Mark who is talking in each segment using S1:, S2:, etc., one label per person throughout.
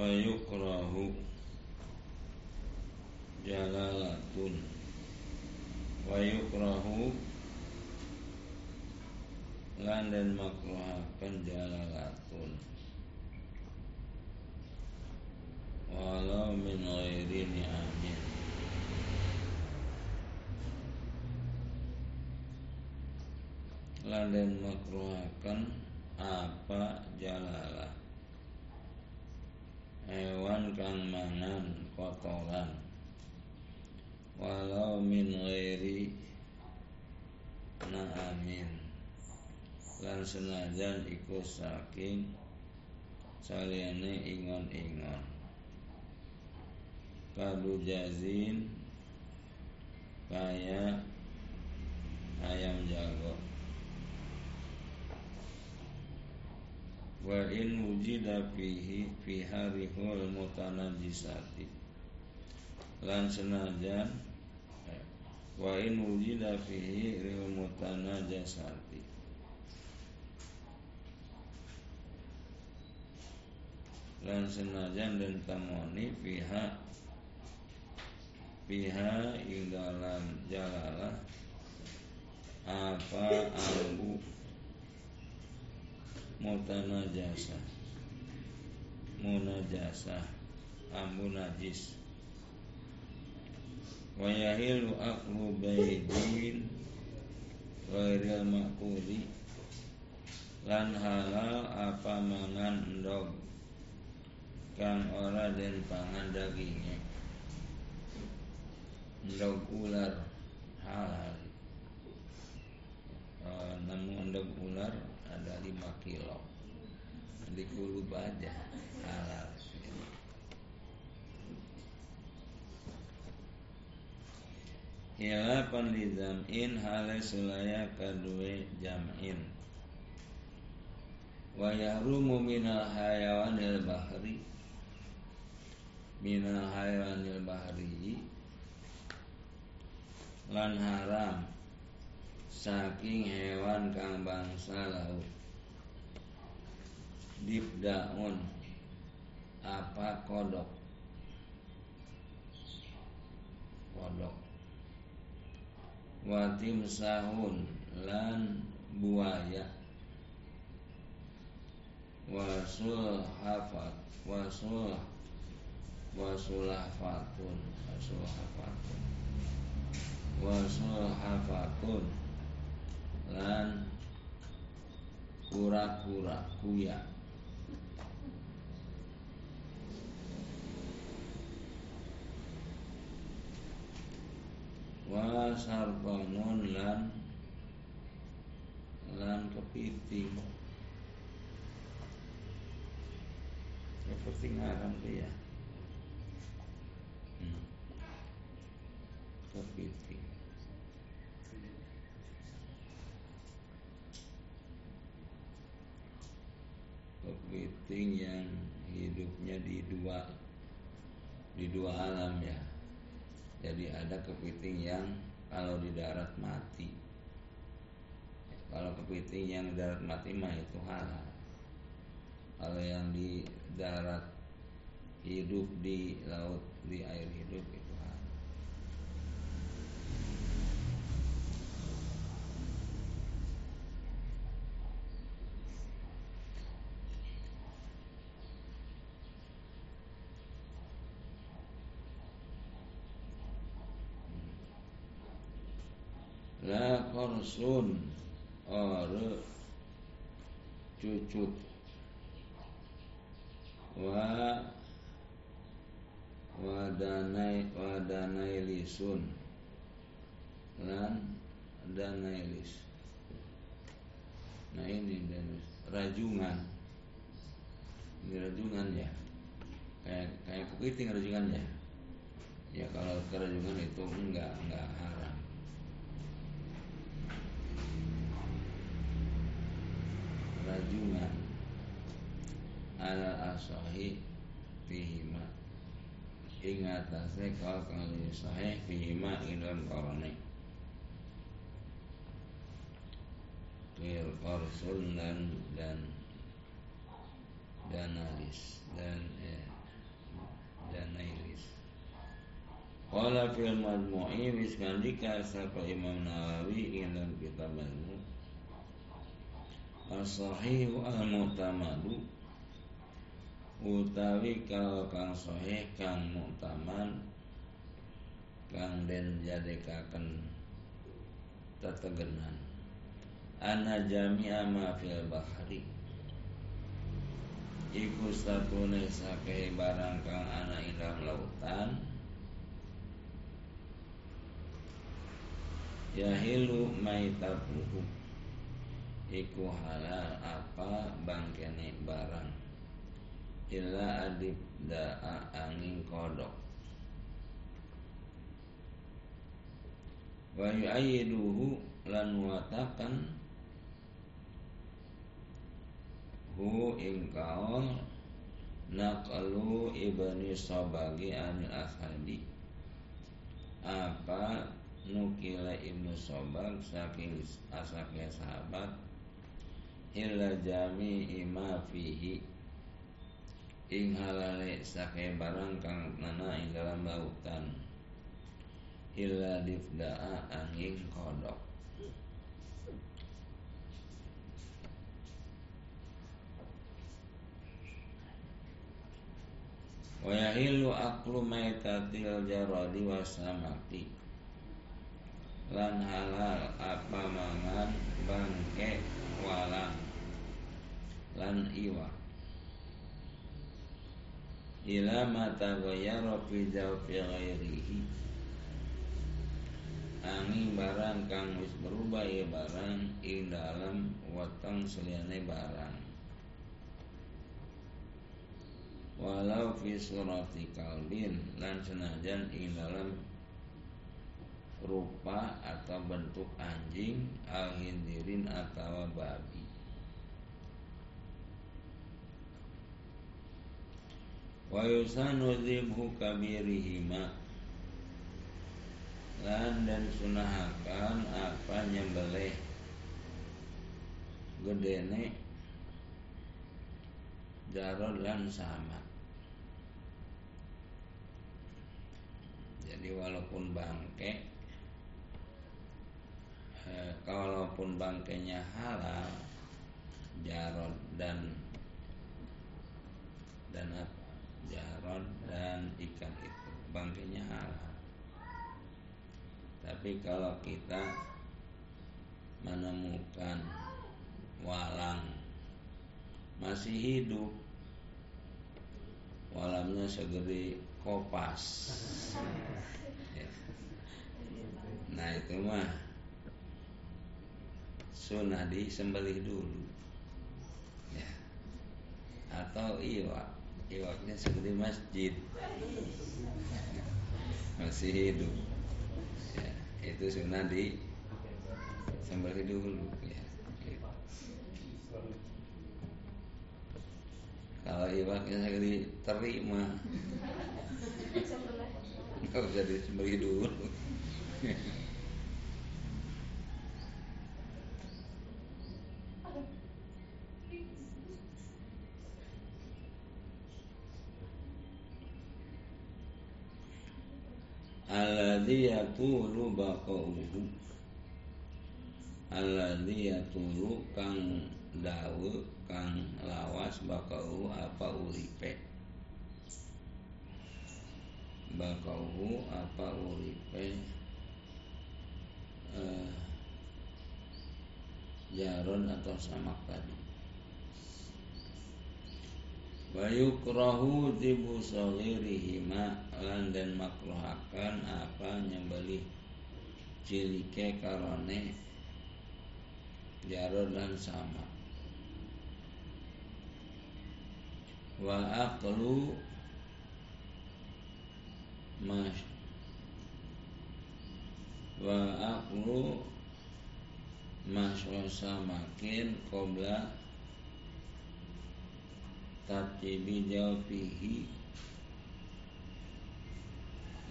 S1: wa yukrahu jalalatun. Wa yukrahu lan dan makruhakan jalalatun walau min ghairi ni'amin lan dan makruhakan apa jalalah hewan kang mangan kotoran walau min ghairi na'amin senajan iku saking saliyane ingon-ingon. Kadu jazin kaya ayam jago. Wa in wujida fihi fi harihul mutanajisati. Lan senajan eh, wa in wujida fihi ril mutanajisati lan senajan dan tamoni pihak pihak ing dalam jalalah apa ambu mutana jasa munajasa ambu najis. Wa yahilu aklu baidin ghairil makuli lan halal apa mangan endog kang ora den pangan dagingnya. Endog ular halal. E, namun endog ular ada 5 kilo. Di kulub aja halal. Hilafan li zam'in hale sulaya kadue jam'in Wa yahrumu minal hayawanil bahri minal hayawanil bahri. Lan haram. Saking hewan kang bangsa laut. Dibdaun. Apa kodok? Kodok. Watim sahun lan buaya. Wasul hafat wasul wasulafatun wasulafatun. Wasulafatun. Lan kura-kura kuya. Wasarbanun lan lan kepiting. Kepiting haram tuh ya kepiting yang hidupnya di dua di dua alam ya. Jadi ada kepiting yang kalau di darat mati. Kalau kepiting yang di darat mati mah itu halal. Kalau yang di darat hidup di laut di air hidup itu la korsun ore cucut. Wa wadanai wadanai lisun. Lan danailis nah ini dan rajungan. Ini rajungan ya? Kayak kayak kepiting rajungan ya? Ya kalau kerajungan itu enggak enggak haram. Rajungan. Ala asahi fihima ingat tasik kalau kali sahih fihima idon korone fil korsun dan dan danalis dan eh, danailis Qala fil majmu'i biskandika sapa Imam Nawawi dalam kitab ilmu As-sahihu al-mutamadu utawi kalau kang sahih kang mu'taman kang den jadekaken tetegenan. Ana jami'a ma fil bahri. Iku satune sakeh barang kang ana ing lautan. Yahilu maitatuhu iku halal apa bangkene barang illa adib da'a angin kodok. Wa yu'ayyiduhu lan watakan hu ingkaul naqalu ibni sabagi anil asadi. Apa nukila ibnu Sobal saking asaknya sahabat? Illa jami ima fihi ing halale sake barang kang nana ing dalam lautan illa difda'a angin kodok. Wa yahilu aklu maitatil jaradi wasamati lan halal apa mangan bangke walang. Lan iwa ila mata ghayyara fi jawfi ghairihi. Angin barang kang wis berubah ya barang ing dalam watang seliane barang. Walau fi surati kalbin lan senajan ing dalam rupa atau bentuk anjing alhindirin atau babi wa yusanu dhibhu kabirihima. Lan dan sunahakan apa nyembelih. Gedene jarod lan sama. Jadi walaupun bangke Eh, kalaupun bangkainya halal jarod dan dan apa jarod dan ikan itu. Bangkainya halal. Tapi kalau kita menemukan walang masih hidup walamnya segede kopas. Ya. nah itu mah sunnah disembelih dulu. Ya. Atau iwak iwaknya seperti masjid. Masih hidup. Ya, itu sunnah di sembelih dulu ya. Kalau iwaknya sekali terima nggak bisa disembelih dulu alladhi yatulu baqauhu alladhi yatulu kang dawe kang lawas baqauhu apa uripe. Baqauhu apa uripe eh, jaron atau samak tadi wa yukrahu tibu saghirihima lan dan makruhakan apa nyembeli cilike karone jaro dan sama. Wa aqlu mas wa aqlu maswasa makin kobra tartibi jawfihi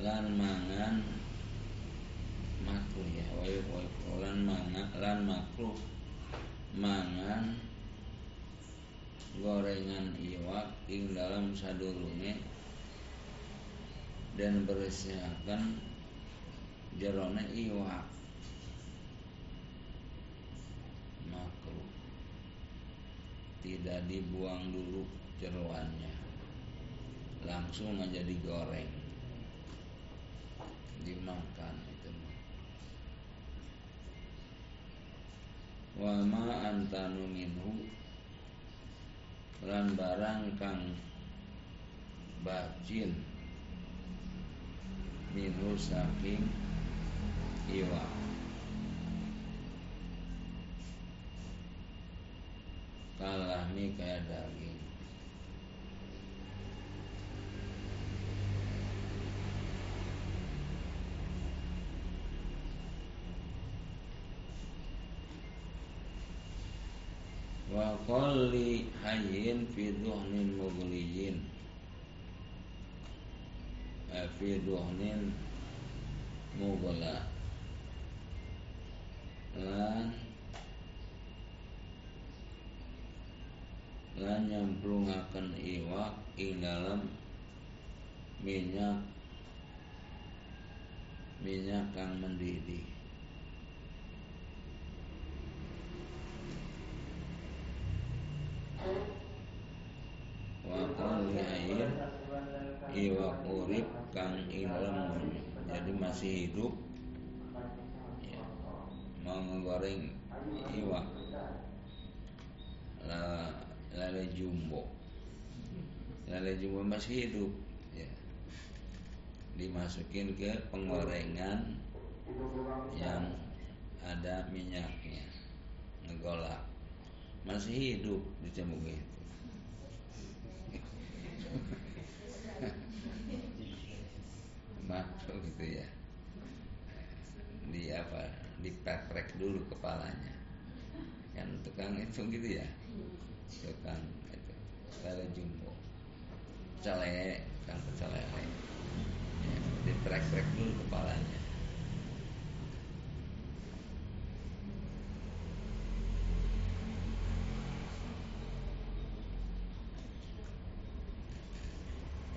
S1: lan mangan makruh ya wayu wayu lan mangan lan makruh mangan gorengan iwak ing dalam sadurunge dan bersiakan jerone iwak. Makruh. Tidak dibuang dulu jeruannya langsung aja digoreng. Dimakan itu wa ma antanu minhu lan barang kang bacin minhu saking iwa. Kalahmi kayak daging wa qalli hayyin fi dhuhnin mughliyin fi dhuhnin mughla lan lan nyemplungaken iwak ing dalam minyak minyak kang mendidih wa air iwak urip kang ilem jadi masih hidup. Ya, mau menggoreng iwak lele jumbo. Lele jumbo masih hidup. Ya. dimasukin ke penggorengan yang ada minyaknya. Ngegolak. Masih hidup dicembung Makro gitu ya. Di apa? Dipeprek dulu kepalanya. Kan tukang itu gitu ya. Tukang itu lele jumbo. Cale kan pecel lele ya, diprek-prek dulu kepalanya.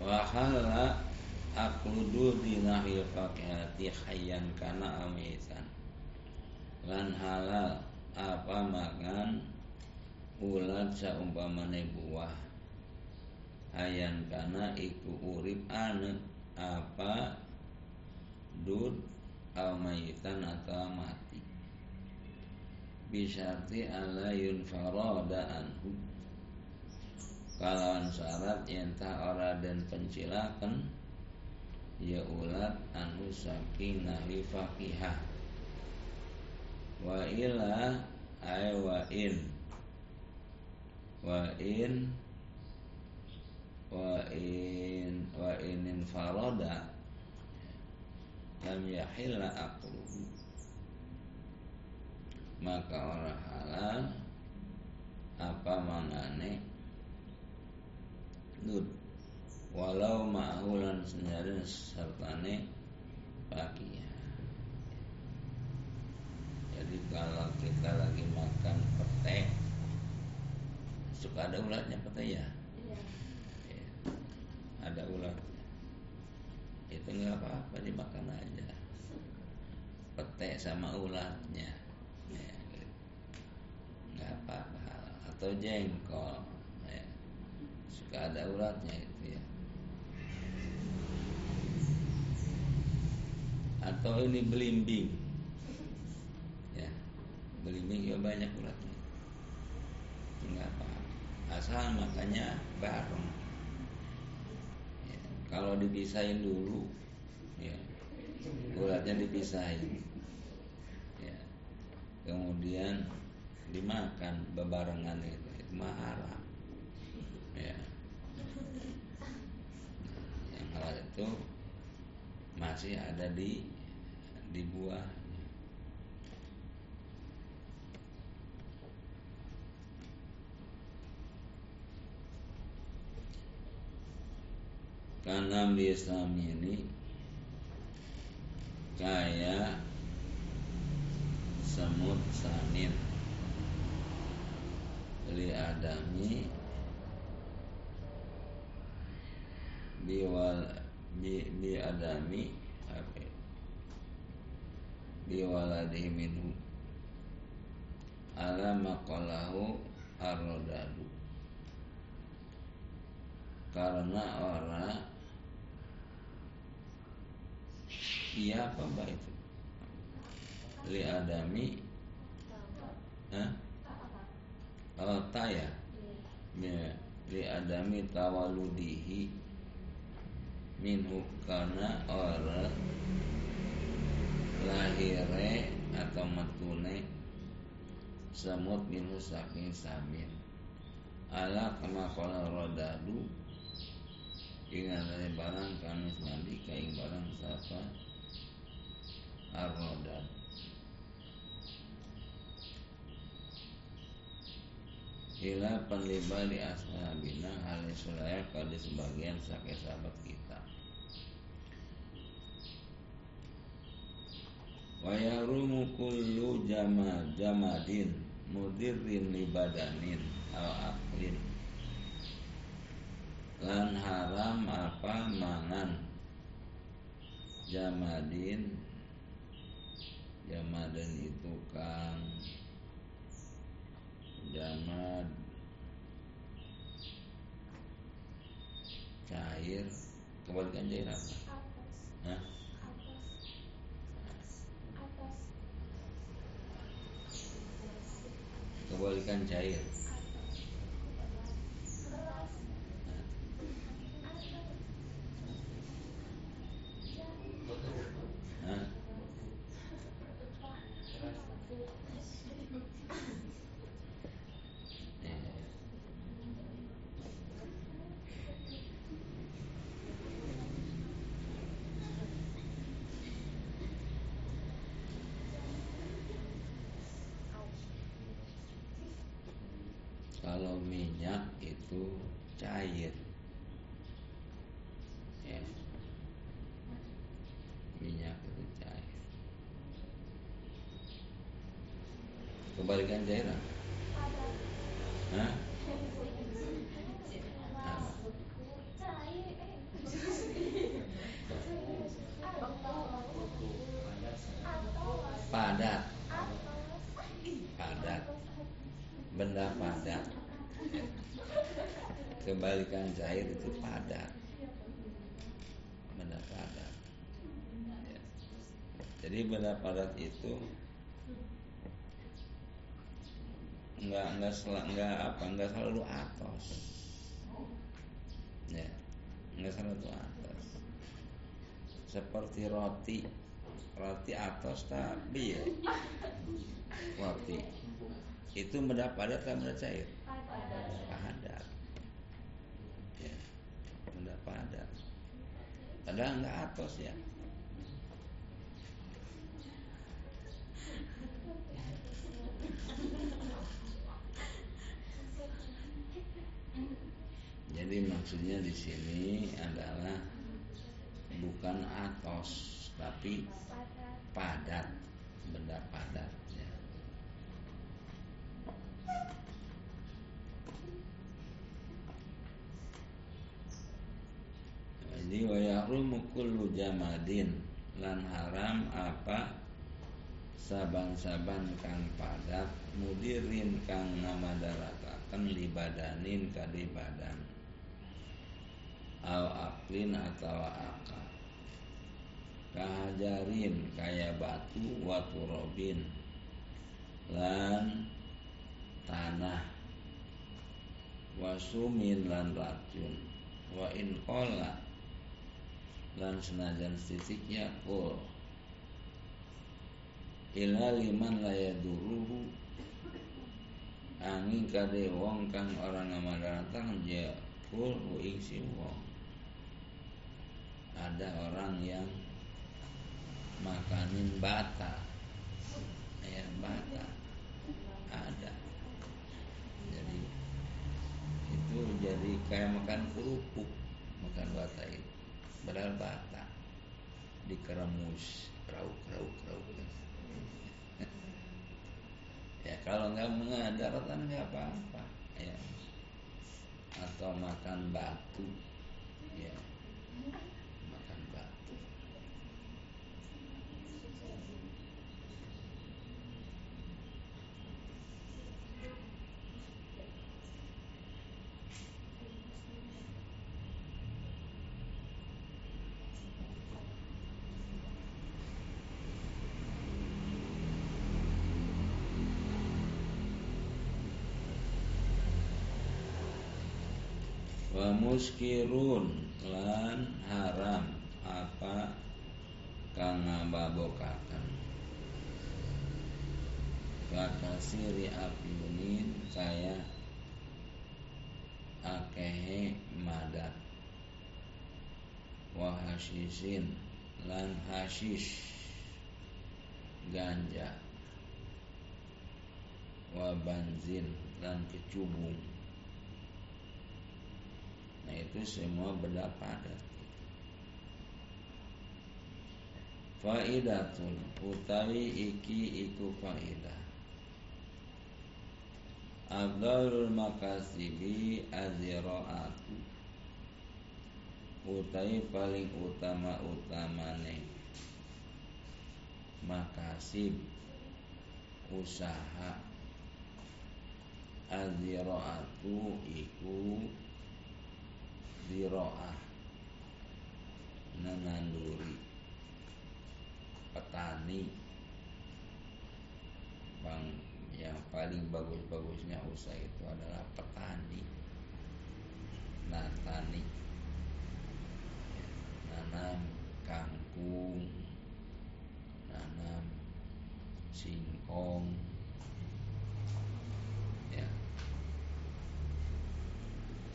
S1: Wahala akludu dinahil fakihati hayyan kana amisan. Lan halal apa makan ulat saumpamane buah. Hayan kana iku urip ane apa dud au mayitan atau mati. Bisarti ala yunfarada anhu kalawan syarat yentah ora dan pencilakan ya ulat anu saking nahi fakihah wa ila ay wa in. Wa in wa in wa inin faroda lam yahilla aqluhu maka orang halal apa mangane Dud Walau ma'hulan senjarin sertane ya Jadi kalau kita lagi makan pete Suka ada ulatnya pete ya? Iya. ya Ada ulatnya. Itu nggak apa-apa dimakan aja. Pete sama ulatnya. Ya, nggak apa-apa. Atau jengkol. Gak ada uratnya itu ya Atau ini belimbing. Ya Belimbing ya banyak uratnya Enggak apa. Asal makanya bareng. Ya. Kalau dipisahin dulu ya Uratnya dipisahin. Ya. Kemudian dimakan bebarengan itu, itu mahara ya. Hal itu masih ada di di buah. Karena di Islam ini kayak semut sanin li adami biwal bi, bi adami apa ya? bi waladihi minhu. Ala maqalahu arrodadu. Karena orang iya apa mbak itu? Li adami Hah? Oh, taya ya, li adami tawaludihi minhu karena orang lahire atau metune semut minhu saking samin. Ala kama kala rodadu ingat dari barang kamis mandi kain barang sapa arrodad. Ila penliba di ashabina hal sulaya pada sebagian sakit sahabat kita wa yarumu kullu jama jamadin mudirrin li badanin al aklin lan haram apa mangan jamadin jamadin itu kang jamad cair kebalikan cair apa? Hah? Kebalikan cair kalau minyak itu cair ya minyak itu cair kebalikan Hah? padat. Padat. Benda padat. Kebalikan cair itu padat. Benda padat. Ya. jadi benda padat itu enggak sel, enggak apa enggak selalu atos. Ya enggak selalu atos. Seperti roti roti atos tapi ya roti. Itu benda padat atau benda cair? Padat. Ya benda padat. Padahal enggak atos ya Jadi maksudnya di sini adalah bukan atos tapi padat, benda padat. Ya. Jadi wa yahrumu kullu jamadin lan haram apa saban-saban kang padat mudirin kang ngamadarataken li badanin kadi badan al aklin atau akal. Kahajarin kaya batu watu robin. Lan tanah. Wasumin lan racun. Wa in kola. Lan senajan titik yakul ila liman layaduruhu angin kade wong kang orang ngamadatan ya kul ing si wong ada orang yang makanin bata. Ya bata. Ada. Jadi itu jadi kayak makan kerupuk makan bata itu. Padahal bata. Dikeremus krauk krauk krauk ya kalau nggak mengadarkan nggak apa-apa. Ya. Atau makan batu. Ya makan wa muskirun lan haram. Apa? Kang ngababokaken kakasiri apiunin kaya akehe madat. Wa hashisin lan hashish ganja. Wa banzin dan kecubung nah itu semua benda padat faidatun utawi iki iku faidah. Abdul makasibi aziraatu. Utai paling utama-utamane Makasib Usaha. Aziraatu iku Ziroah Nananduri Petani. Bang yang paling bagus-bagusnya usaha itu adalah petani. Natani. Nanam kangkung. Nanam singkong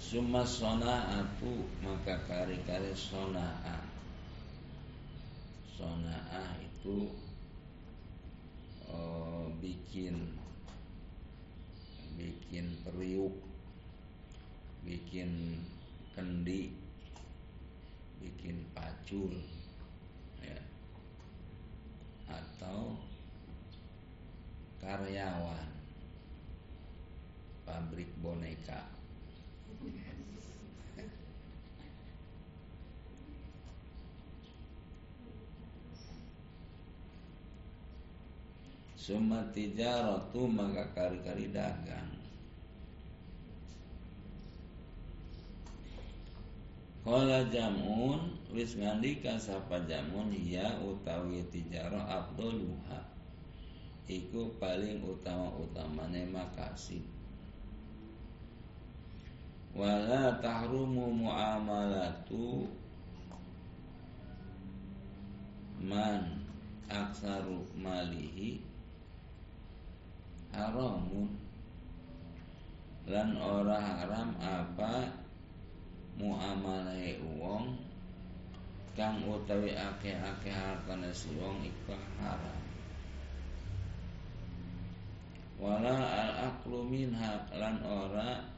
S1: Suma sona'atu maka kari-kari sona'a Sona'a itu oh, bikin bikin periuk bikin kendi bikin pacul ya. atau karyawan pabrik boneka Summa tijaratu maka kari-kari dagang. Kala jamun wis ngandika sapa jamun ya utawi tijaro abduluha iku paling utama-utamane makasih wala tahrumu muamalatu man aksaru malihi haramun. Lan ora haram apa muamalah wong kang utawi akeh-akeh hartane si wong iku haram. Wala al aqlu minha lan ora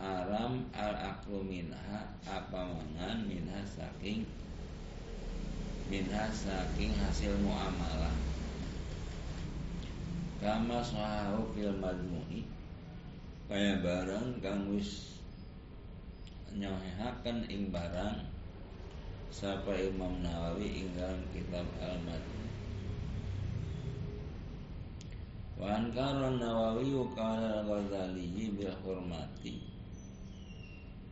S1: haram al aqlu minha apa mangan minha saking minha saking hasil muamalah. Kama sahahu fil majmu'i kaya barang kang wis nyahehaken ing barang sapa Imam Nawawi ing dalam kitab Al-Majmu' Wa ankara Nawawi qala al-Ghazali bil hurmati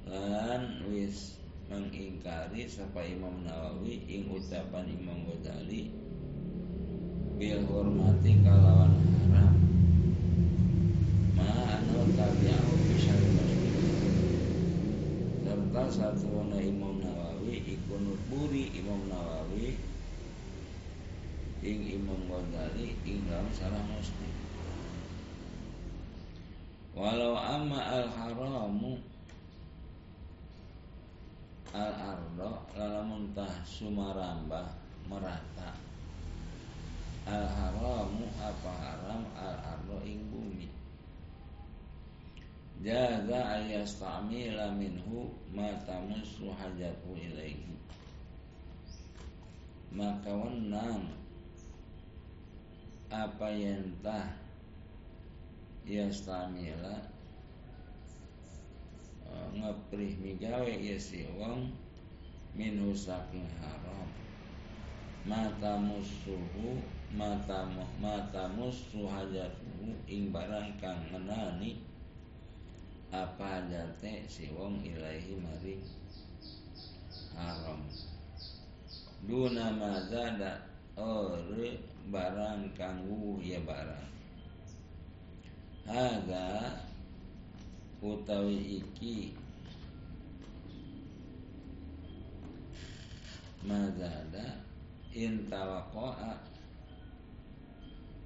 S1: lan wis mengingkari sapa Imam Nawawi ing ucapan Imam Ghazali bil hurmati kalawan haram ma anu tabi'ahu bisa serta satu Imam Nawawi iku nutburi Imam Nawawi ing Imam Ghazali ing dalam salah muslim. Walau amma al haramu al ardo lalamun tah sumarambah merata. Al haramu apa haram? Al ardo ing bumi. Jaza ayastamila minhu ma tamussu hajatu ilaihi. Maka wenang apa yang tah yastamila ngeprih migawe ya si wong minhu saking haram. Mata musuhu mata mata musuh hajatuhu ing barang kang ngenani apa jate si wong ilahi maring haram. Duna mazada ore barang kanggu ya barang. Haga utawi iki mazada intawaqa'a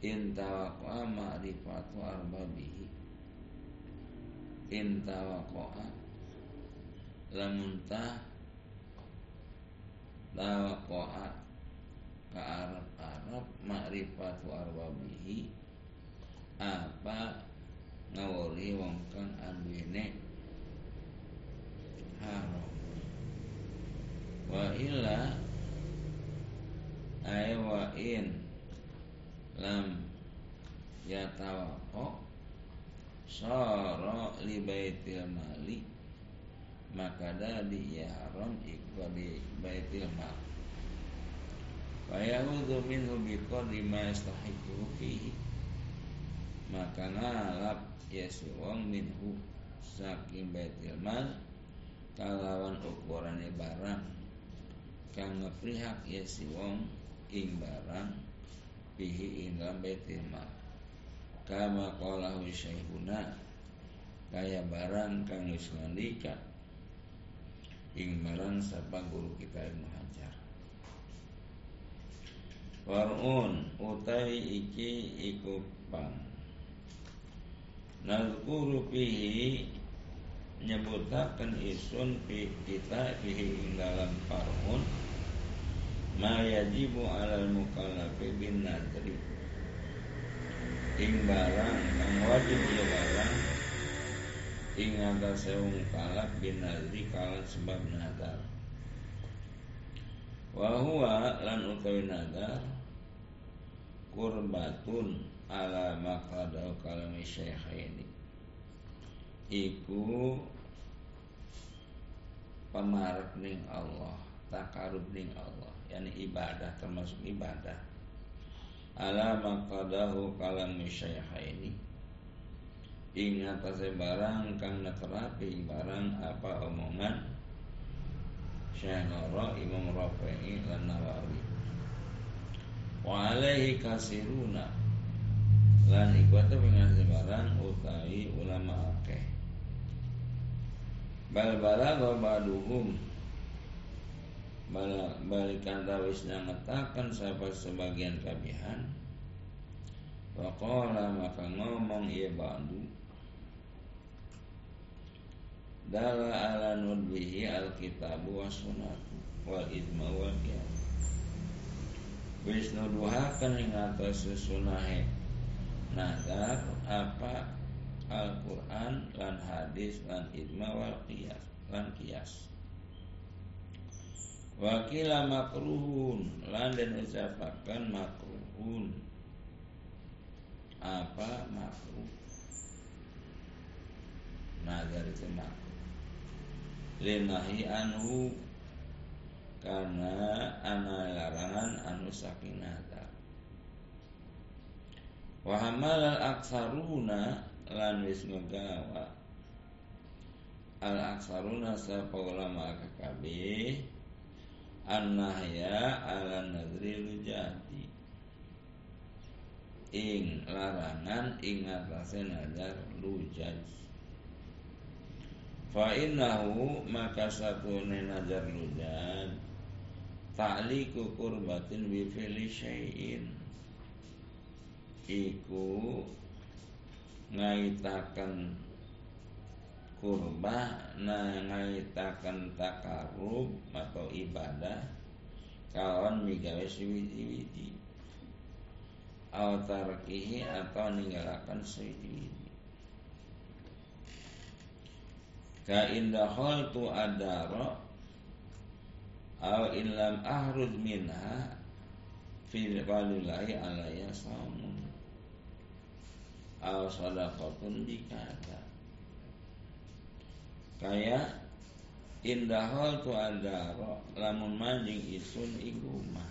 S1: intawaqa'a ma'rifatu arbabihi. Intawa koa lamunta tawa koa ka Arab Arab ma'rifatu arbabihi apa ngawali wong kang ambene haram. Wa illa ay wa in lam yatawaqqa sara li baitil mali maka dadi ya haram iku di baitil mal. Fa ya'udzu minhu bi qadri ma yastahiqu fihi maka ngalap ya si wong minhu saking baitil mal kalawan ukurane barang. Kang ngeprihak ya si wong ing barang bihi ing dalam baitil mal kama qalahu syaihuna kaya barang kang wis ing barang sapa guru kita Ibnu Hajar Warun utai iki iku pang Nazkuru fihi nyebutaken isun fi kita fihi ing dalam farmun ma yajibu alal mukallafi bin nadri. Ing barang kang wajib ya barang ing atase bin nadri kalan sebab nadar wa huwa lan utawi nadar kurbatun ala maqadau kalami syekhaini. Iku pemarek ning Allah takarub ning Allah yakni ibadah termasuk ibadah. Ala maqadahu kalami syekhaini. Ing atase barang kang neterapi barang apa omongan? Noro Imam Rafi'i lan Nawawi wa alaihi kasiruna lan iku ate pengasih barang utawi ulama akeh. Bal balagha baduhum. Balikan tawis ngetakan siapa sebagian kabihan Waqala maka ngomong ia ba'du. Dala ala nudbihi alkitabu wa sunatu Wal idma wal qiyam. Wis nuduhakan ing atas sunahe nazar apa Al-Quran lan hadis lan idma wal qiyas lan qiyas. Wakila makruhun lan dan ucapakan makruhun. Apa makruh? Nazar itu makruh. Linahi anhu karena ana larangan anu saking nazar wa hamal al aksaruna lan wis ngegawa al aksaruna sapa ulama kabeh an-nahya ala nadri lujati. Ing larangan ing atase nazar lujaj fa innahu maka satune nazar lujaj ta'liku kurbatin bi fi'li syai'in iku ngaitaken kurba ngaitaken takarub atau ibadah kawan migawe siwidi-widi tarkihi atau ninggalakan siwidi-widi ka indahol tu adaro au ilam ahrud minha fil walillahi alaya samun au sadaqatun bikada. Kaya indahol tu adaro lamun manjing isun iku mah.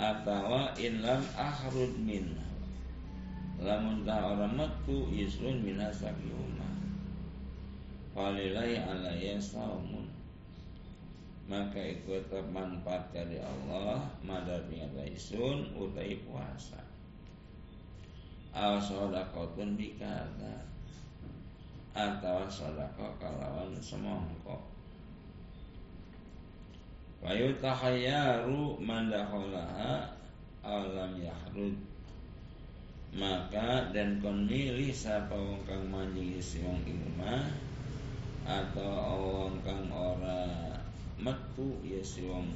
S1: Atawa in lam ahrud min lamun ta orang metu isun minasaki umah. Walilai alaya saumun. Maka ikut manfaat dari Allah Madarnya isun utai puasa Al sodakotun bikada atau sodako kalawan semongko. Wa yutahayyaru man dakhalaha alam yahrud. Maka dan kon milih sapa wong kang majelis wong imah atau wong kang ora metu ya si wong.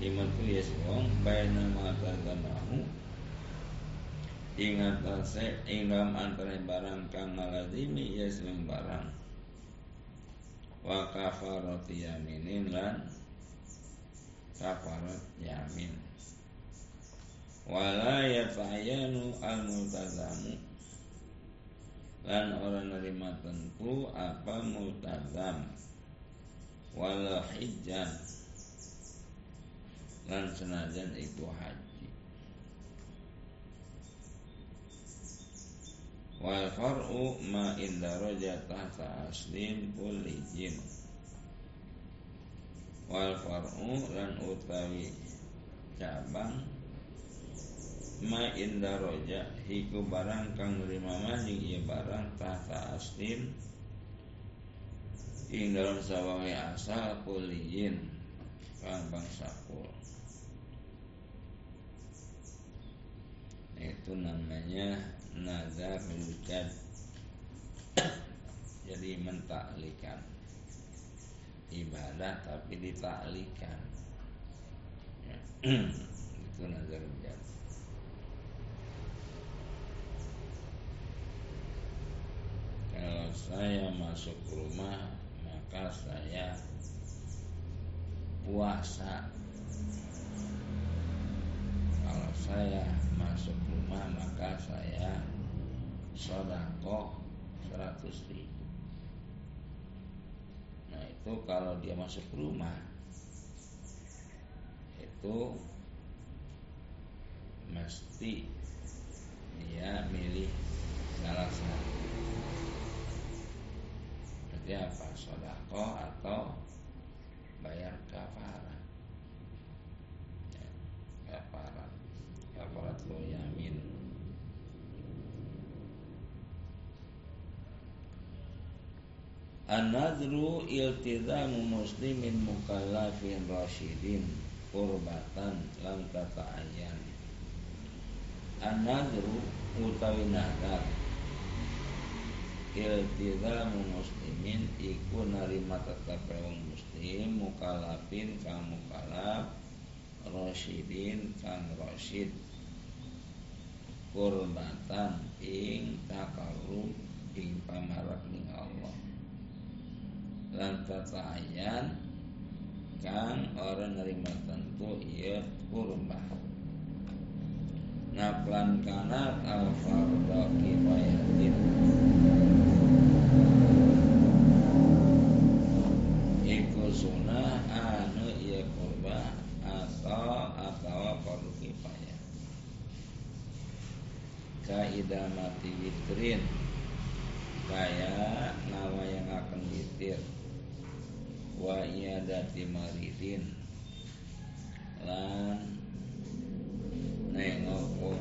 S1: Metu ya si wong baina mata gamahu ingat ase ing dalam antara barang kang ngalazimi ya si barang. Wa kafarati yaminin lan kafarat yamin. Wala yata'ayanu al-multazamu. Lan orang nerima tentu apa multazam. Wala hijjan lan senajan iku haji wal far'u ma inda tahta aslin kulli jin wal far'u lan utawi cabang ma inda roja hiku barang kang nerima maning iya barang tahta aslin ing dalam sawangi asal kuliyin kang bangsa kul. Itu namanya nazar wujud jadi mentaklikan. Ibadah tapi ditaklikan. Ya. itu nazar wujud Kalau saya masuk rumah Maka saya Puasa Kalau saya masuk rumah Maka saya Sodakoh 100 ribu. Nah itu kalau dia masuk rumah Itu Mesti Dia milih salah satu. Berarti apa? Sodako atau bayar kafarat ya, lo yamin An-nadru iltizamu muslimin mukallafin rasyidin Kurbatan lam tata'ayan An-nadru utawi nadar iltizamu muslimin iku narima tetap wong muslim mukalafin kang mukalaf rasyidin kang rasyid kurbatan ing takarub ing pamarak ning Allah. Lan tatayan kang orang nerima tentu ia kurbah Naplan kanat al farda kifayatin sunnah anu iya kurba atau atau fardu kifayah kaidamati witrin. Kaya nawa yang akan witir? Wa dati maridin lan nengok wong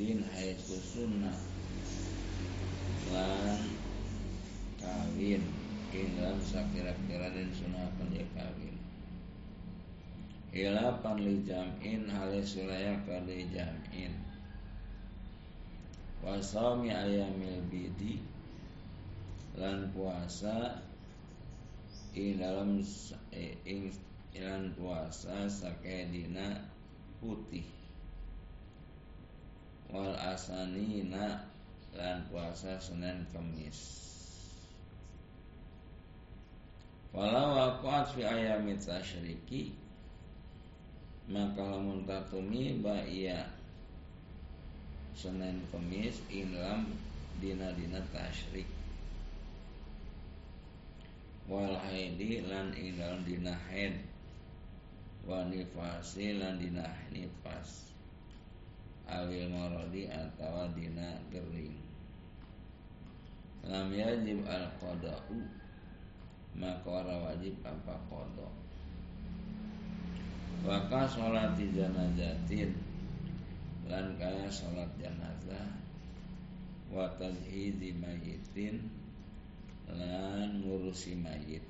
S1: tajawuzin haitsu sunnah lan kawin. Ing dalam sakira-kira dan sunahkan dia kawin. Hilapan li jam'in halis sulaya kali jam'in. Wasami ayamil bidi lan puasa ing dalam ing lan puasa sakedina putih wal asanina lan puasa Senin Kamis Walau waqat fi ayami tasyriki maka lamun tatumi ba iya Senin Kemis inlam dina-dina tasyrik. Wal haidi lan ing dina haid. Wa nifasi lan dina nifas awil marodi atau dina gering. Lam yajib al qada'u maka ora wajib apa qada. Waka sholat janazatin lan kaya sholat janazah wa tadhizi mayitin lan ngurusi mayit.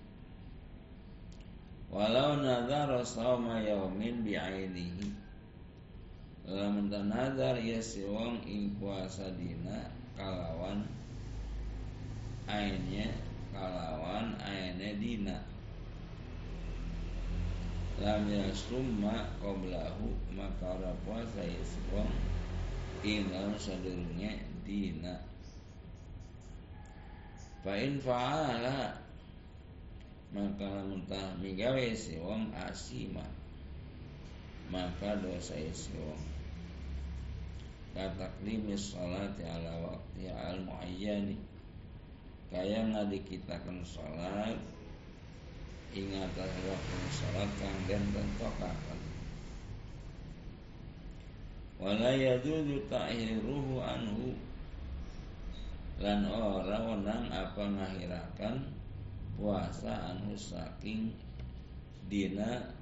S1: Walau nadhara sawma yaumin bi'ainihi lamun nazar ya si wong ing puasa dina kalawan ainnya kalawan ainnya dina. Lam yasumma qablahu maka ora puasa ya si wong ing dalam sadurunge dina. Fa in fa'ala maka mentah migawe si wong asima maka dosa si wong. Limis salat ala waktu al muayyani kaya ngadikitakan salat ingat waktu salat kang den tentokaken. Wala yajuzu ta'hiruhu anhu. Lan ora wenang apa ngahirakan puasa anu saking dina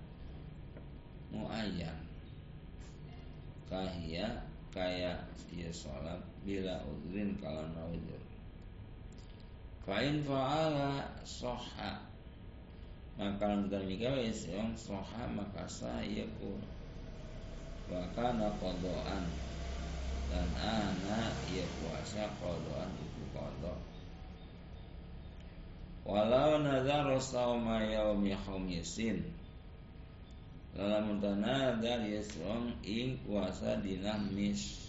S1: muayyan kahia kaya ia sholat bila udrin kalau naudur Fa'in fa'ala soha. Maka demikian yang soha maka saya ku Wakana kodoan Dan anak ia puasa kodoan itu kodok Walau nazar sauma yaumi khamisin Dalam tanadar yasong ing puasa dina mis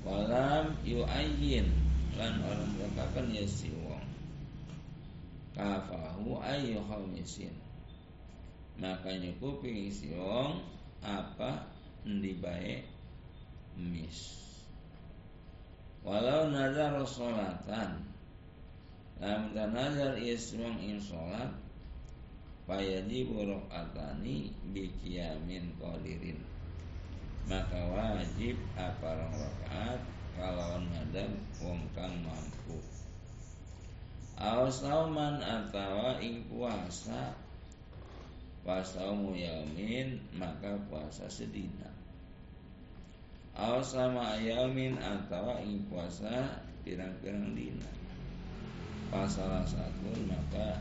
S1: Walam yu'ayyin. Lan orang berkakan ya si wong. Kafahu ayu khamisin Maka nyukupi si wong Apa Ndi baik Mis. Walau nazar solatan Lam tanazar ismong in sholat buruk atani bikiyamin qadirin. Maka wajib apa rong rakaat kalau ngadam wong kang mampu. Ausauman atawa ing puasa Pasaumu yamin maka puasa sedina. Ausama yamin atawa ing puasa pirang-pirang dina. Salah satu maka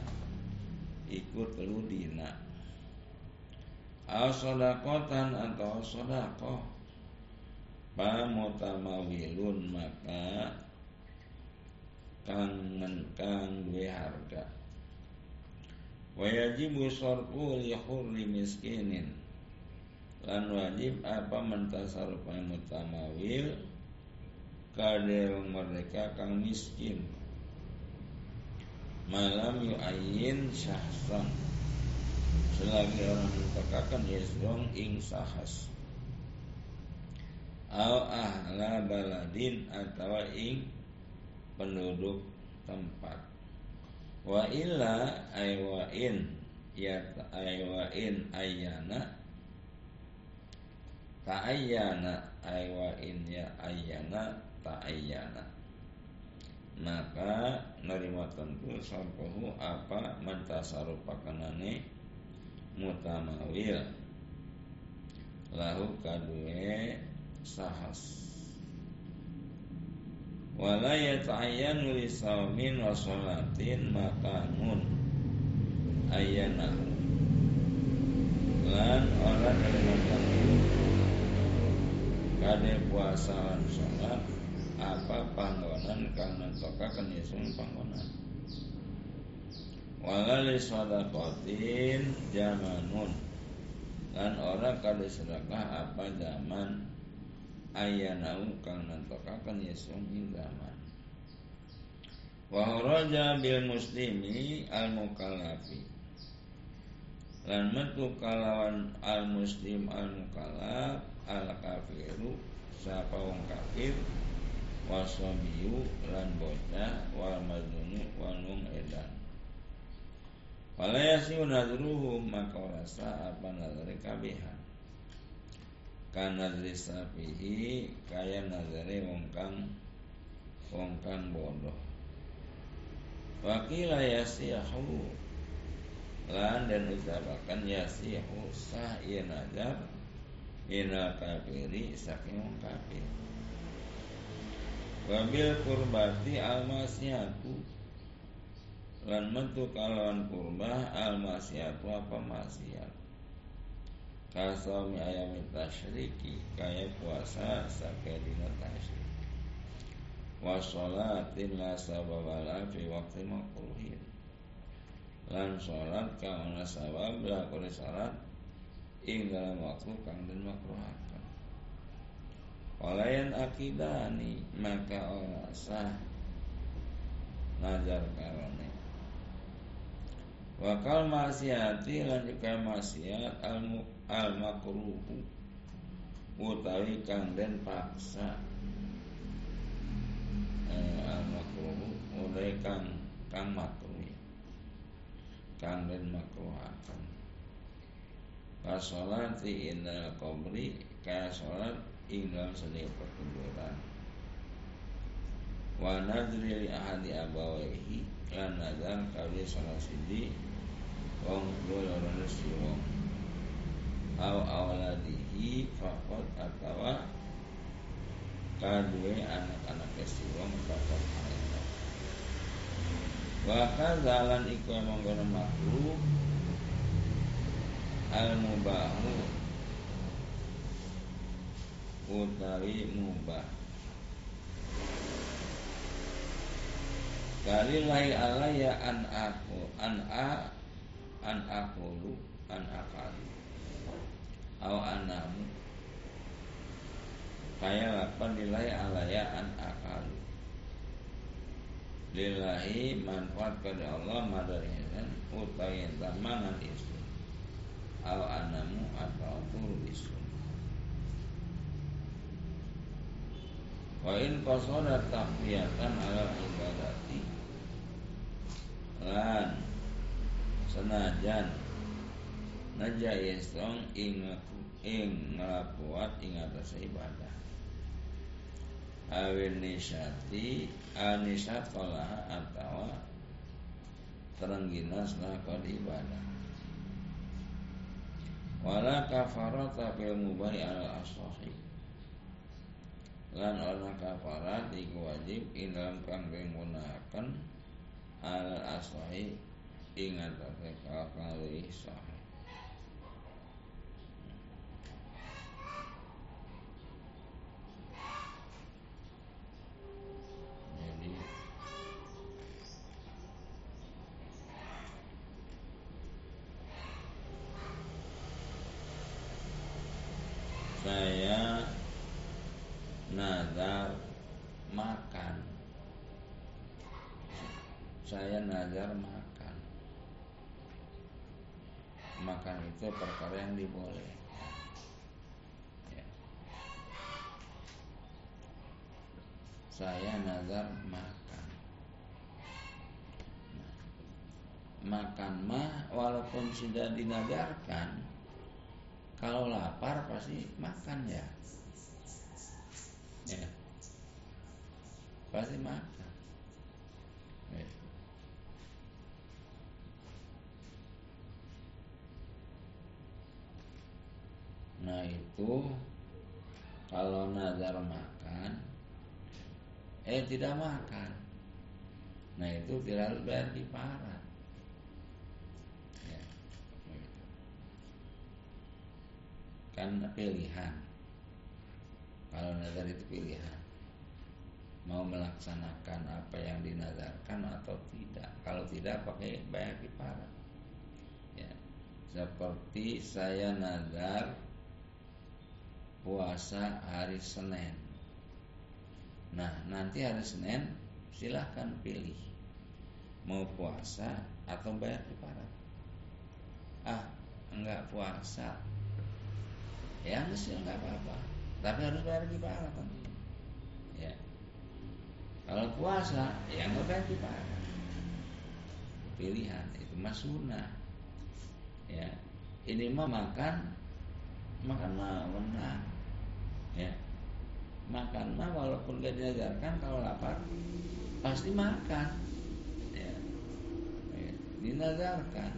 S1: ikut telu dina al sodakotan atau sodako. Pamutamawilun maka kangen kang duwe harga. Wajibu sorfu li hurri miskinin. Lan wajib apa mentasaruf mutamawil kade mereka kang miskin malam yu'ayin syahsan. Selagi orang menetapkan yasdong ing sahas. Au ahla baladin atau ing penduduk tempat. Wa illa aywain ya aywain ayana ta'ayyana aywain ya ayana ta'ayyana maka nerima tentu sarpahu apa mentasarupakanane mutamawil. Lahu kadue sahas. Wala yata'ayyanu li saumin wa sholatin makanun ayyanahu. Lan ora nerima tentu kade puasa sholat apa panggonan kang nentokaken yesun panggonan? Walali sadaqatin jamanun. Lan ora kali sedekah apa zaman ayanau kang nentokaken yesun ing zaman wa bil muslimi al mukallafi lan metu kalawan al muslim al mukallaf al kafiru sapa wong kafir wasabiyu lan bocah wal majnunu wal edan. Wala yasiu nadruhu maka rasa apa nadari kabihan kana safihi kaya nazare wong kang wong kang bodoh. Wakila yasihu lan dan ucapakan yasihu sah iya nazar ina kafiri saking kafir wabil kurbati almasyatu lan metu kalawan kurba almasyatu apa maksiat. Kasami ayam tasyriki Kaya puasa Sakai dina tasyrik Wasolatin la sababala Fi waktu makruhin. Lan sholat Kang ana sabab Lakoni sholat Ing dalam waktu Kang dan makruhakan Walayan akidani Maka orang sah Najar karone. Wakal maksiati lan juga maksiat al al makruhu utawi kang den paksa. Eh, al makruhu utawi kang kang makruh kang den Kasolati indah kubri Kaya sholat ing dalam seni perkuburan Wa nadri li ahadi abawahi Lan nazar kawin salah sidi wong kula si wong. Au awaladihi fakot atawa kadue anak-anak si wong fakot ayat Waka zalan iku emang kono makhluk. Al mubahu utawi mubah. Kalilahi alaya an aku an a an akulu an akalu aw anamu. Kaya lapan nilai alaya an akalu lillahi manfaat kepada Allah madarihan utawi tamangan isu aw anamu atau turu isu Wa in qasada tahfiyatan ala ibadati. Lan senajan najayesong ing ing ngelakuat ing atas ibadah. Awin nisyati anisatolah atau terengginas lakon ibadah. Wala kafarata fil mubahi al lan ana kafarat iku wajib ing dalam kang menggunakan al asahi ingat apa kali sahih jadi saya nazar makan nazar makan. Makan itu perkara yang diboleh ya. saya nazar makan. Nah, makan mah walaupun sudah dinadarkan kalau lapar pasti makan ya. Ya. Pasti makan Nah itu kalau nazar makan, eh tidak makan. Nah itu tidak bayar kiparat. Ya. Kan pilihan. Kalau nazar itu pilihan. Mau melaksanakan apa yang dinazarkan atau tidak. Kalau tidak pakai bayar kiparat. Ya. Seperti saya nazar puasa hari Senin. Nah, nanti hari Senin silahkan pilih mau puasa atau bayar kiparat. Ah, enggak puasa. Ya sih enggak apa-apa. Tapi harus bayar kiparat nanti. Ya. Kalau puasa, ya enggak bayar kiparat. Pilihan itu mas sunnah. Ya. Ini mah makan makan menang ya. Makan mah walaupun gak diajarkan kalau lapar pasti makan. Ya, ya. Dinazarkan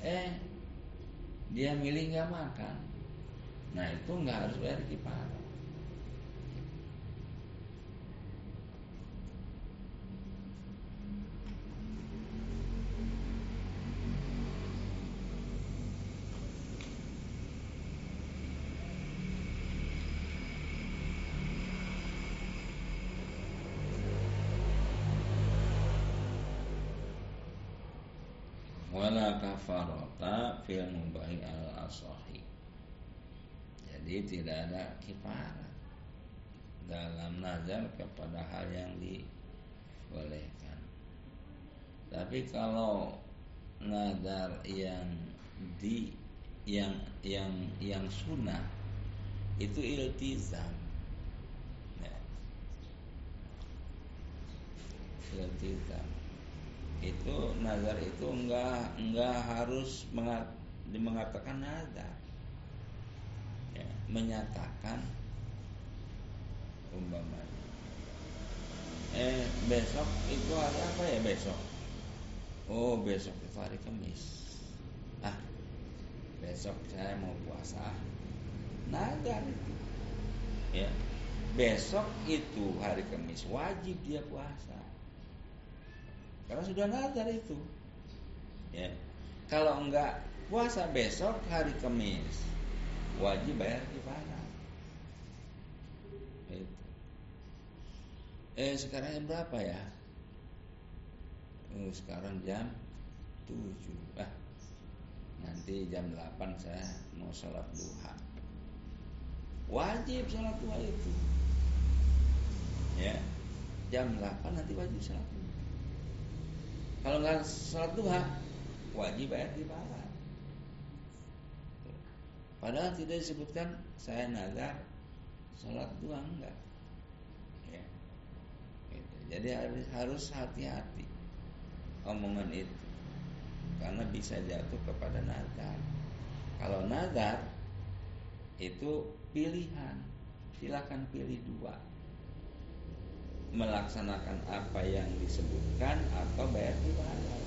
S1: eh dia milih nggak makan. Nah itu nggak harus bayar kafarota fil mubahi al asahi. Jadi tidak ada kifarat dalam nazar kepada hal yang dibolehkan. Tapi kalau nazar yang di yang yang yang sunnah itu iltizam. Ya. iltizam itu nazar itu enggak enggak harus mengat, mengatakan nazar. Ya, menyatakan umpamanya. Eh besok itu hari apa ya besok? Oh besok itu hari Kamis. Ah besok saya mau puasa. Nazar itu. Ya besok itu hari Kamis wajib dia puasa karena sudah nazar itu. Ya. Kalau enggak puasa besok hari Kamis wajib bayar kifarah. Itu. Eh sekarang jam berapa ya? Oh, sekarang jam 7 ah, Nanti jam 8 saya mau sholat duha Wajib sholat duha itu Ya Jam 8 nanti wajib sholat duha kalau nggak sholat duha, wajib bayar di bawah. Padahal tidak disebutkan saya nazar sholat duha enggak. Ya. Gitu. Jadi harus hati-hati omongan itu karena bisa jatuh kepada nazar. Kalau nazar itu pilihan, silakan pilih dua melaksanakan apa yang disebutkan atau bayar ibadah.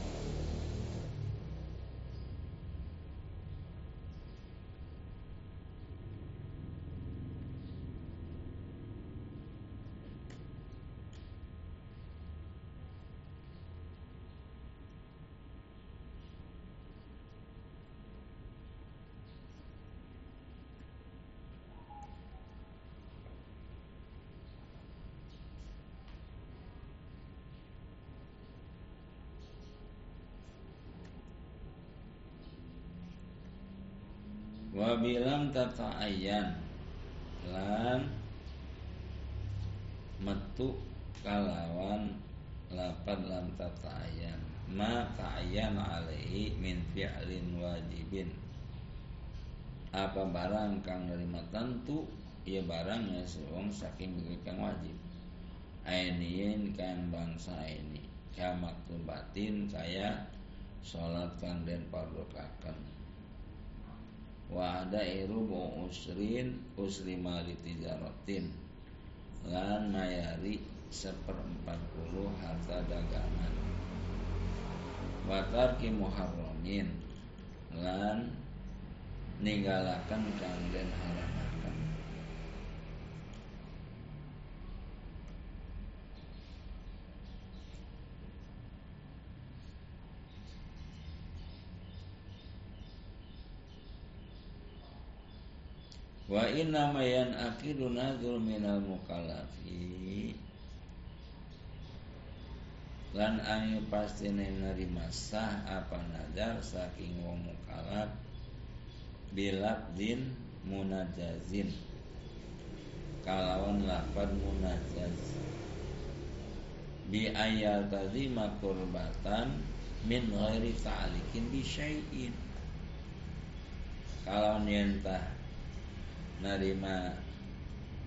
S1: Wabilam tata ayan lan metu kalawan lapan lam tata ayan ma ta'ayyan alaihi min fi'lin wajibin. Apa barang kang nerima tentu ya barang ya sewong saking kang wajib. Ainiin kan bangsa ini. Kamak batin kaya sholat kang den pardokaken wa ada irubu usrin usri mali lan mayari seperempat puluh harta dagangan. Watarki muharramin. Lan ninggalakan kang den Wa inna mayan akidu nadhur minal mukalafi Lan ayu pasti nerima sah apa nadar saking wong mukalaf Bilab din munajazin. Kalawan lapad munajaz. Bi ayat tadi makurbatan Min ghairi ta'alikin bi syai'in. Kalau nientah narima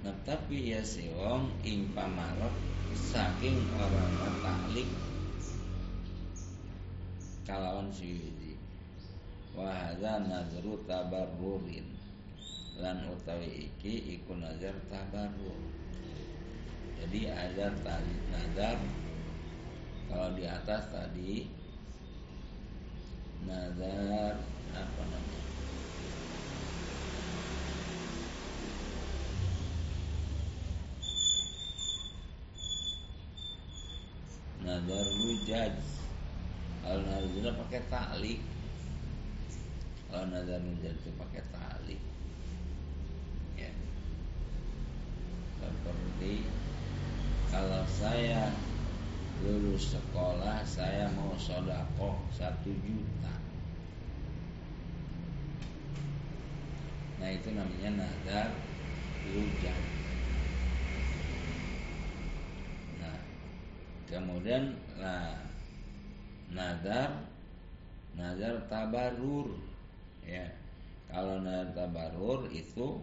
S1: tetapi ya si wong ing pamarot saking orang taklik kalawan siwidi wahada nazru tabarrurin. Lan utawi iki iku nazar tabarur jadi ada tadi nazar kalau di atas tadi nazar apa namanya nazar wujaj kalau nazar pakai tali kalau nazar wujaj itu pakai tali ya. Seperti kalau saya lulus sekolah saya mau sodako satu juta. Nah itu namanya nazar wujaj Kemudian nah, nazar nazar tabarur ya. Kalau nazar tabarur itu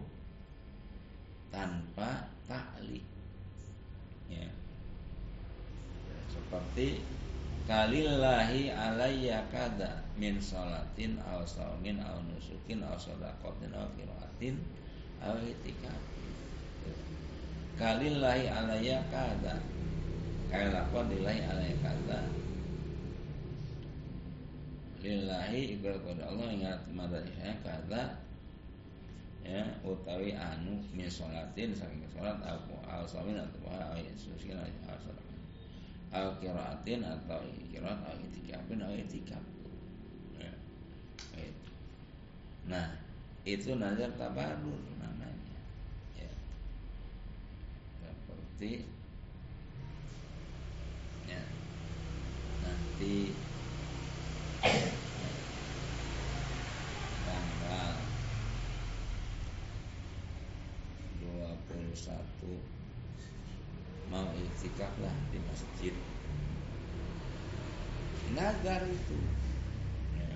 S1: tanpa takli. Ya. Seperti kalillahi alayya kada min salatin aw saumin aw nusukin aw sadaqatin aw qiraatin aw itikaf. Kalillahi alayya kada kaya lakon lillahi alaihi kata lillahi ibarat pada Allah ingat madrasah kata ya utawi anu min sholatin saking sholat aku al samin atau al susin al salat al kiraatin atau kiraat al itikafin al itikaf ya. nah itu nazar tabarur namanya. Ya. Seperti nanti tanggal 21 mau itikaf lah di masjid. Nazar itu. Ya.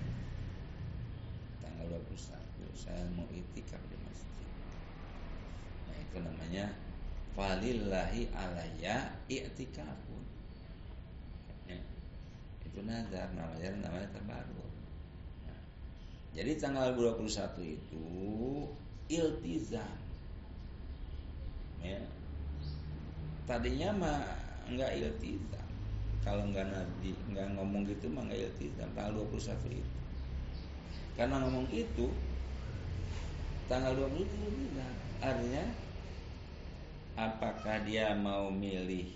S1: tanggal 21 saya mau itikaf di masjid. Nah itu namanya falillahi alaya i'tikafun itu nazar namanya namanya tabarur nah, jadi tanggal 21 itu iltizam. Ya. Tadinya mah enggak iltizam. Kalau enggak nabi enggak ngomong gitu mah enggak iltizam tanggal 21 itu. Karena ngomong itu tanggal 20 itu iltizam. Artinya apakah dia mau milih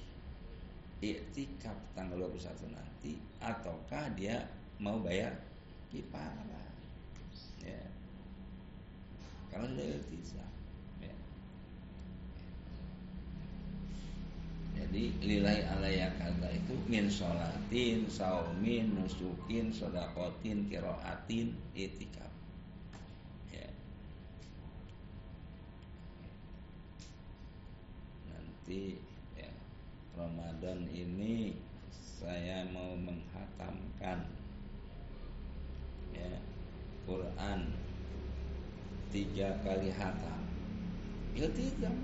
S1: iktikaf tanggal 21 nanti ataukah dia mau bayar kifarah ya kalau sudah iltizam ya. jadi lillahi alaya kata itu min sholatin saumin nusukin sodakotin kiroatin itikaf ya. nanti Ramadan ini saya mau menghatamkan ya Quran tiga kali hatam. Iltizam.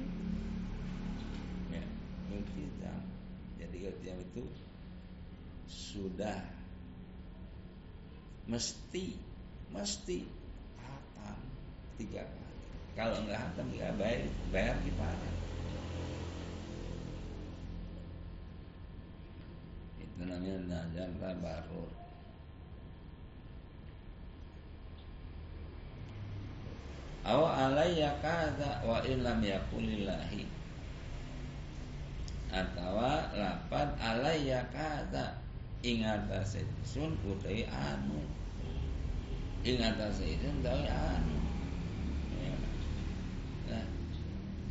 S1: Ya iltizam. Jadi iltizam itu sudah mesti mesti hatam tiga kali. Kalau nggak hatam nggak bayar bayar gimana itu namanya nazar tabarur Aw alayya kaza wa illam yakulillahi. Atawa lapan alayya kaza. Ingata sun utai anu. Ingata sun utai anu. Ya. Nah,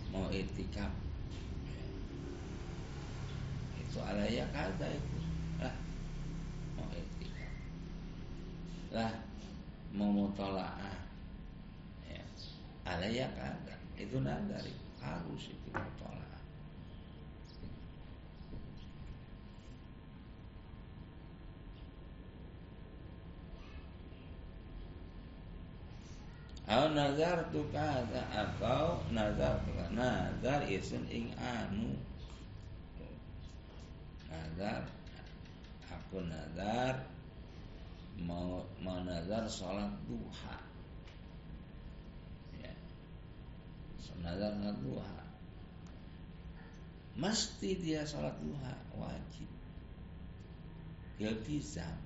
S1: mau itikaf itu alayya kaza itu lah mau mutolaah. Ya. alaya kada itu nadari harus itu mutolaah. Au nazar tu kada atau nazar tu nazar isun ing anu. Nazar aku nazar mau menazar sholat duha. Ya. nazar salat duha. Mesti dia sholat duha wajib. Iltizam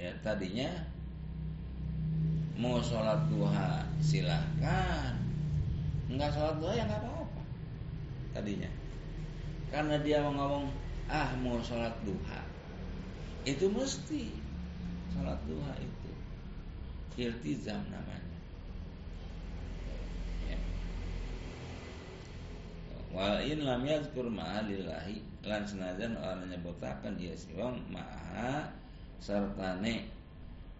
S1: ya tadinya mau sholat duha silahkan. Nggak sholat duha ya nggak apa-apa tadinya. Karena dia mau ngomong ah mau sholat duha. Itu mesti sholat duha itu iltizam namanya ya. wa in lam yazkur ma'alillahi lan senajan orang nyebutakan dia siwang maha sertane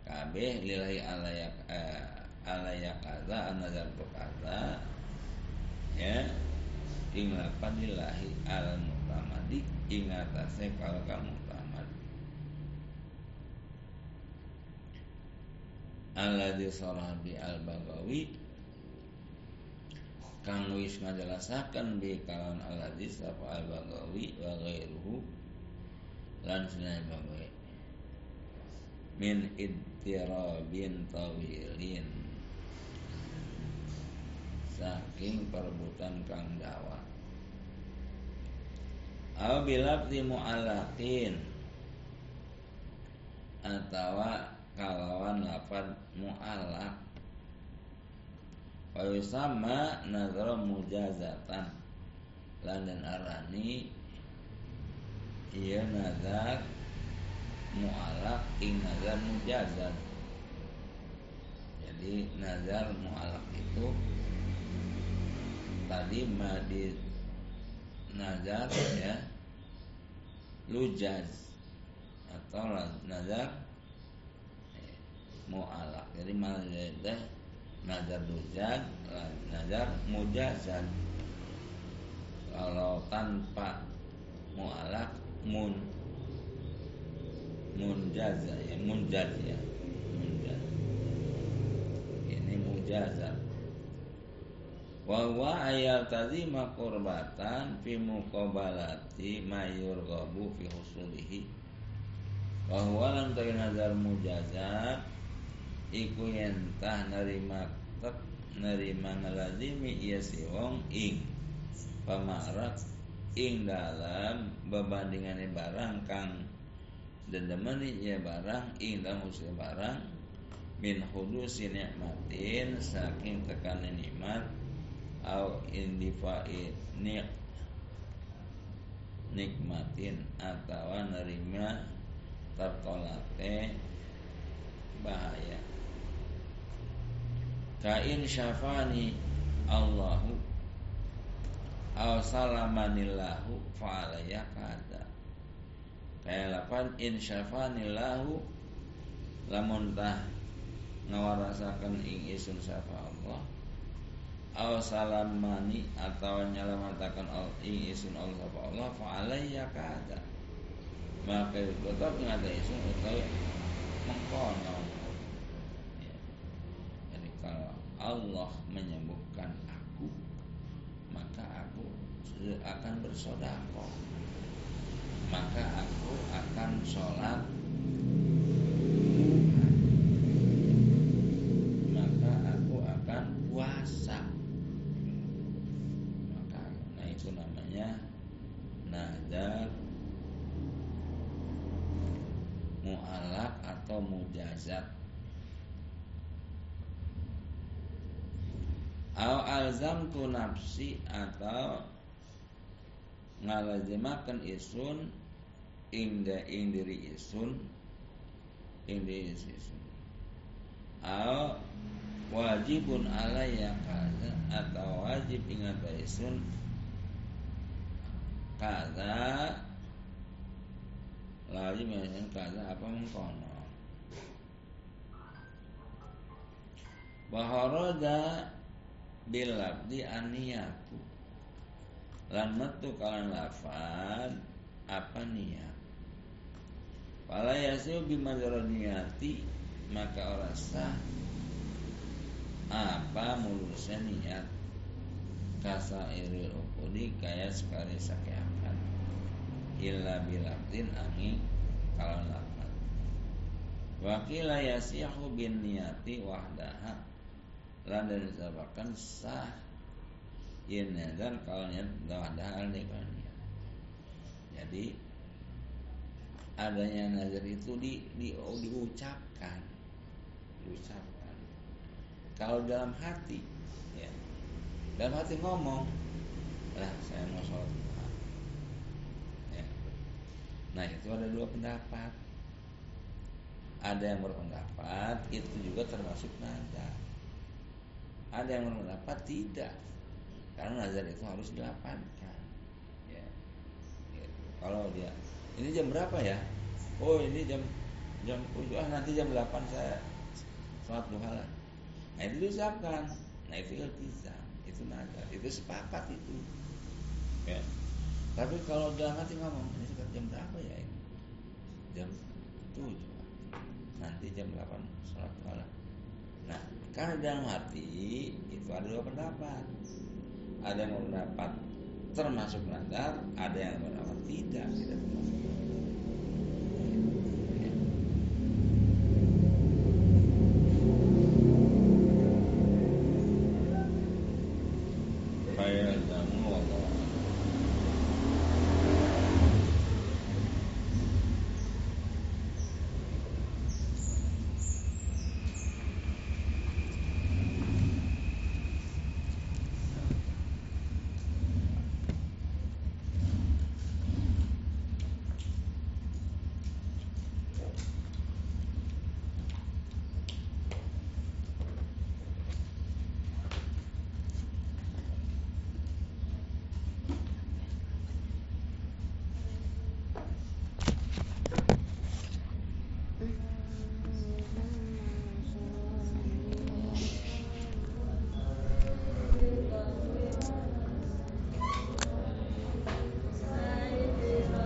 S1: kabeh lillahi alayak eh, alayak kaza anazar kaza ya ing lapan lillahi al mutamadi ing atase kalau kamu alladzi sarah bi al bagawi kang wis ngajelasaken bi kalam alladzi sapa al bagawi wa ghairuhu lan sunai bagawi. Min idtirabin tawilin. Saking perebutan kang dawa. Au bilabdi mu'alakin atau kalawan lafad mu'alak. Wa sama nazara mujazatan. Lan dan arani iya nazar mu'alak ing nazar mujazat. Jadi nazar mu'alak itu tadi madi nazar ya lujaz. Atau nazar mu'alak jadi mazdah nazar lujaz nazar mujazan. Kalau tanpa mu'alak mun. Munjaza ya munjaz ya. Munjaz. Ini mujazat wa ayat tadi makurbatan fi muqabalati mayur gabu fi husulihi. Wa huwa lam nazar mujazat iku yentah nerima tek nerima ngelazimi iya si wong ing pamarat ing dalam bebandingannya barang kang dendemani ya barang ing dalam usia barang min hudusi nikmatin saking tekanan nikmat au indifai nik nikmatin atau nerima tertolaknya bahaya kain syafani Allahu au salamanillahu fa'alaya kada. Kayak lapan in syafanillahu lamun tah ngawarasakan ing isun syafa Allah aw salamani atau nyalamatakan ing isun Allah sapa Allah fa alayya kada. Maka tetap ngada isun utawi mengkono ya. jadi kalau Allah menyembuhkan aku maka aku akan bersodako maka aku akan sholat. Maka aku akan puasa. Maka nah itu namanya nadar mu'alak atau mujazat Al alzam tu nafsi atau ngalazimakan isun ingda ing diri isun ing isun. Al wajibun alaya kaza atau wajib ingat isun. Kaza lagi menyanyi kaza apa mengkono? Bahoroda bilabdi aniyatu lan metu kalan lafad apa niat? Pala yasil bimadroniyati maka orang sah. Apa mulusnya niat? Kasa iril ukudi kaya sekali sakiakan illa bilabdin angin kalan lafad Wakila yasihu bin niyati wahdaha dan disebabkan sah. Ya nazar kalau niat kalau niat. Jadi adanya nazar itu di, di oh, diucapkan. Diucapkan. Kalau dalam hati ya. Dalam hati ngomong lah saya mau sholat ya. nah itu ada dua pendapat. Ada yang berpendapat itu juga termasuk nazar ada yang berpendapat tidak. Karena nazar itu harus dilapankan. Ya. ya. kalau dia ini jam berapa ya? Oh ini jam jam oh, ah nanti jam 8 saya sholat duha lah. Nah itu diucapkan. Nah itu iltizam itu nazar itu sepakat itu. Ya. Tapi kalau dalam hati ngomong ini sekitar jam berapa ya ini? Jam tujuh. Nanti jam 8 sholat duha nah karena dalam hati itu ada dua pendapat. Ada yang berpendapat termasuk nazar ada yang berpendapat tidak. Tidak termasuk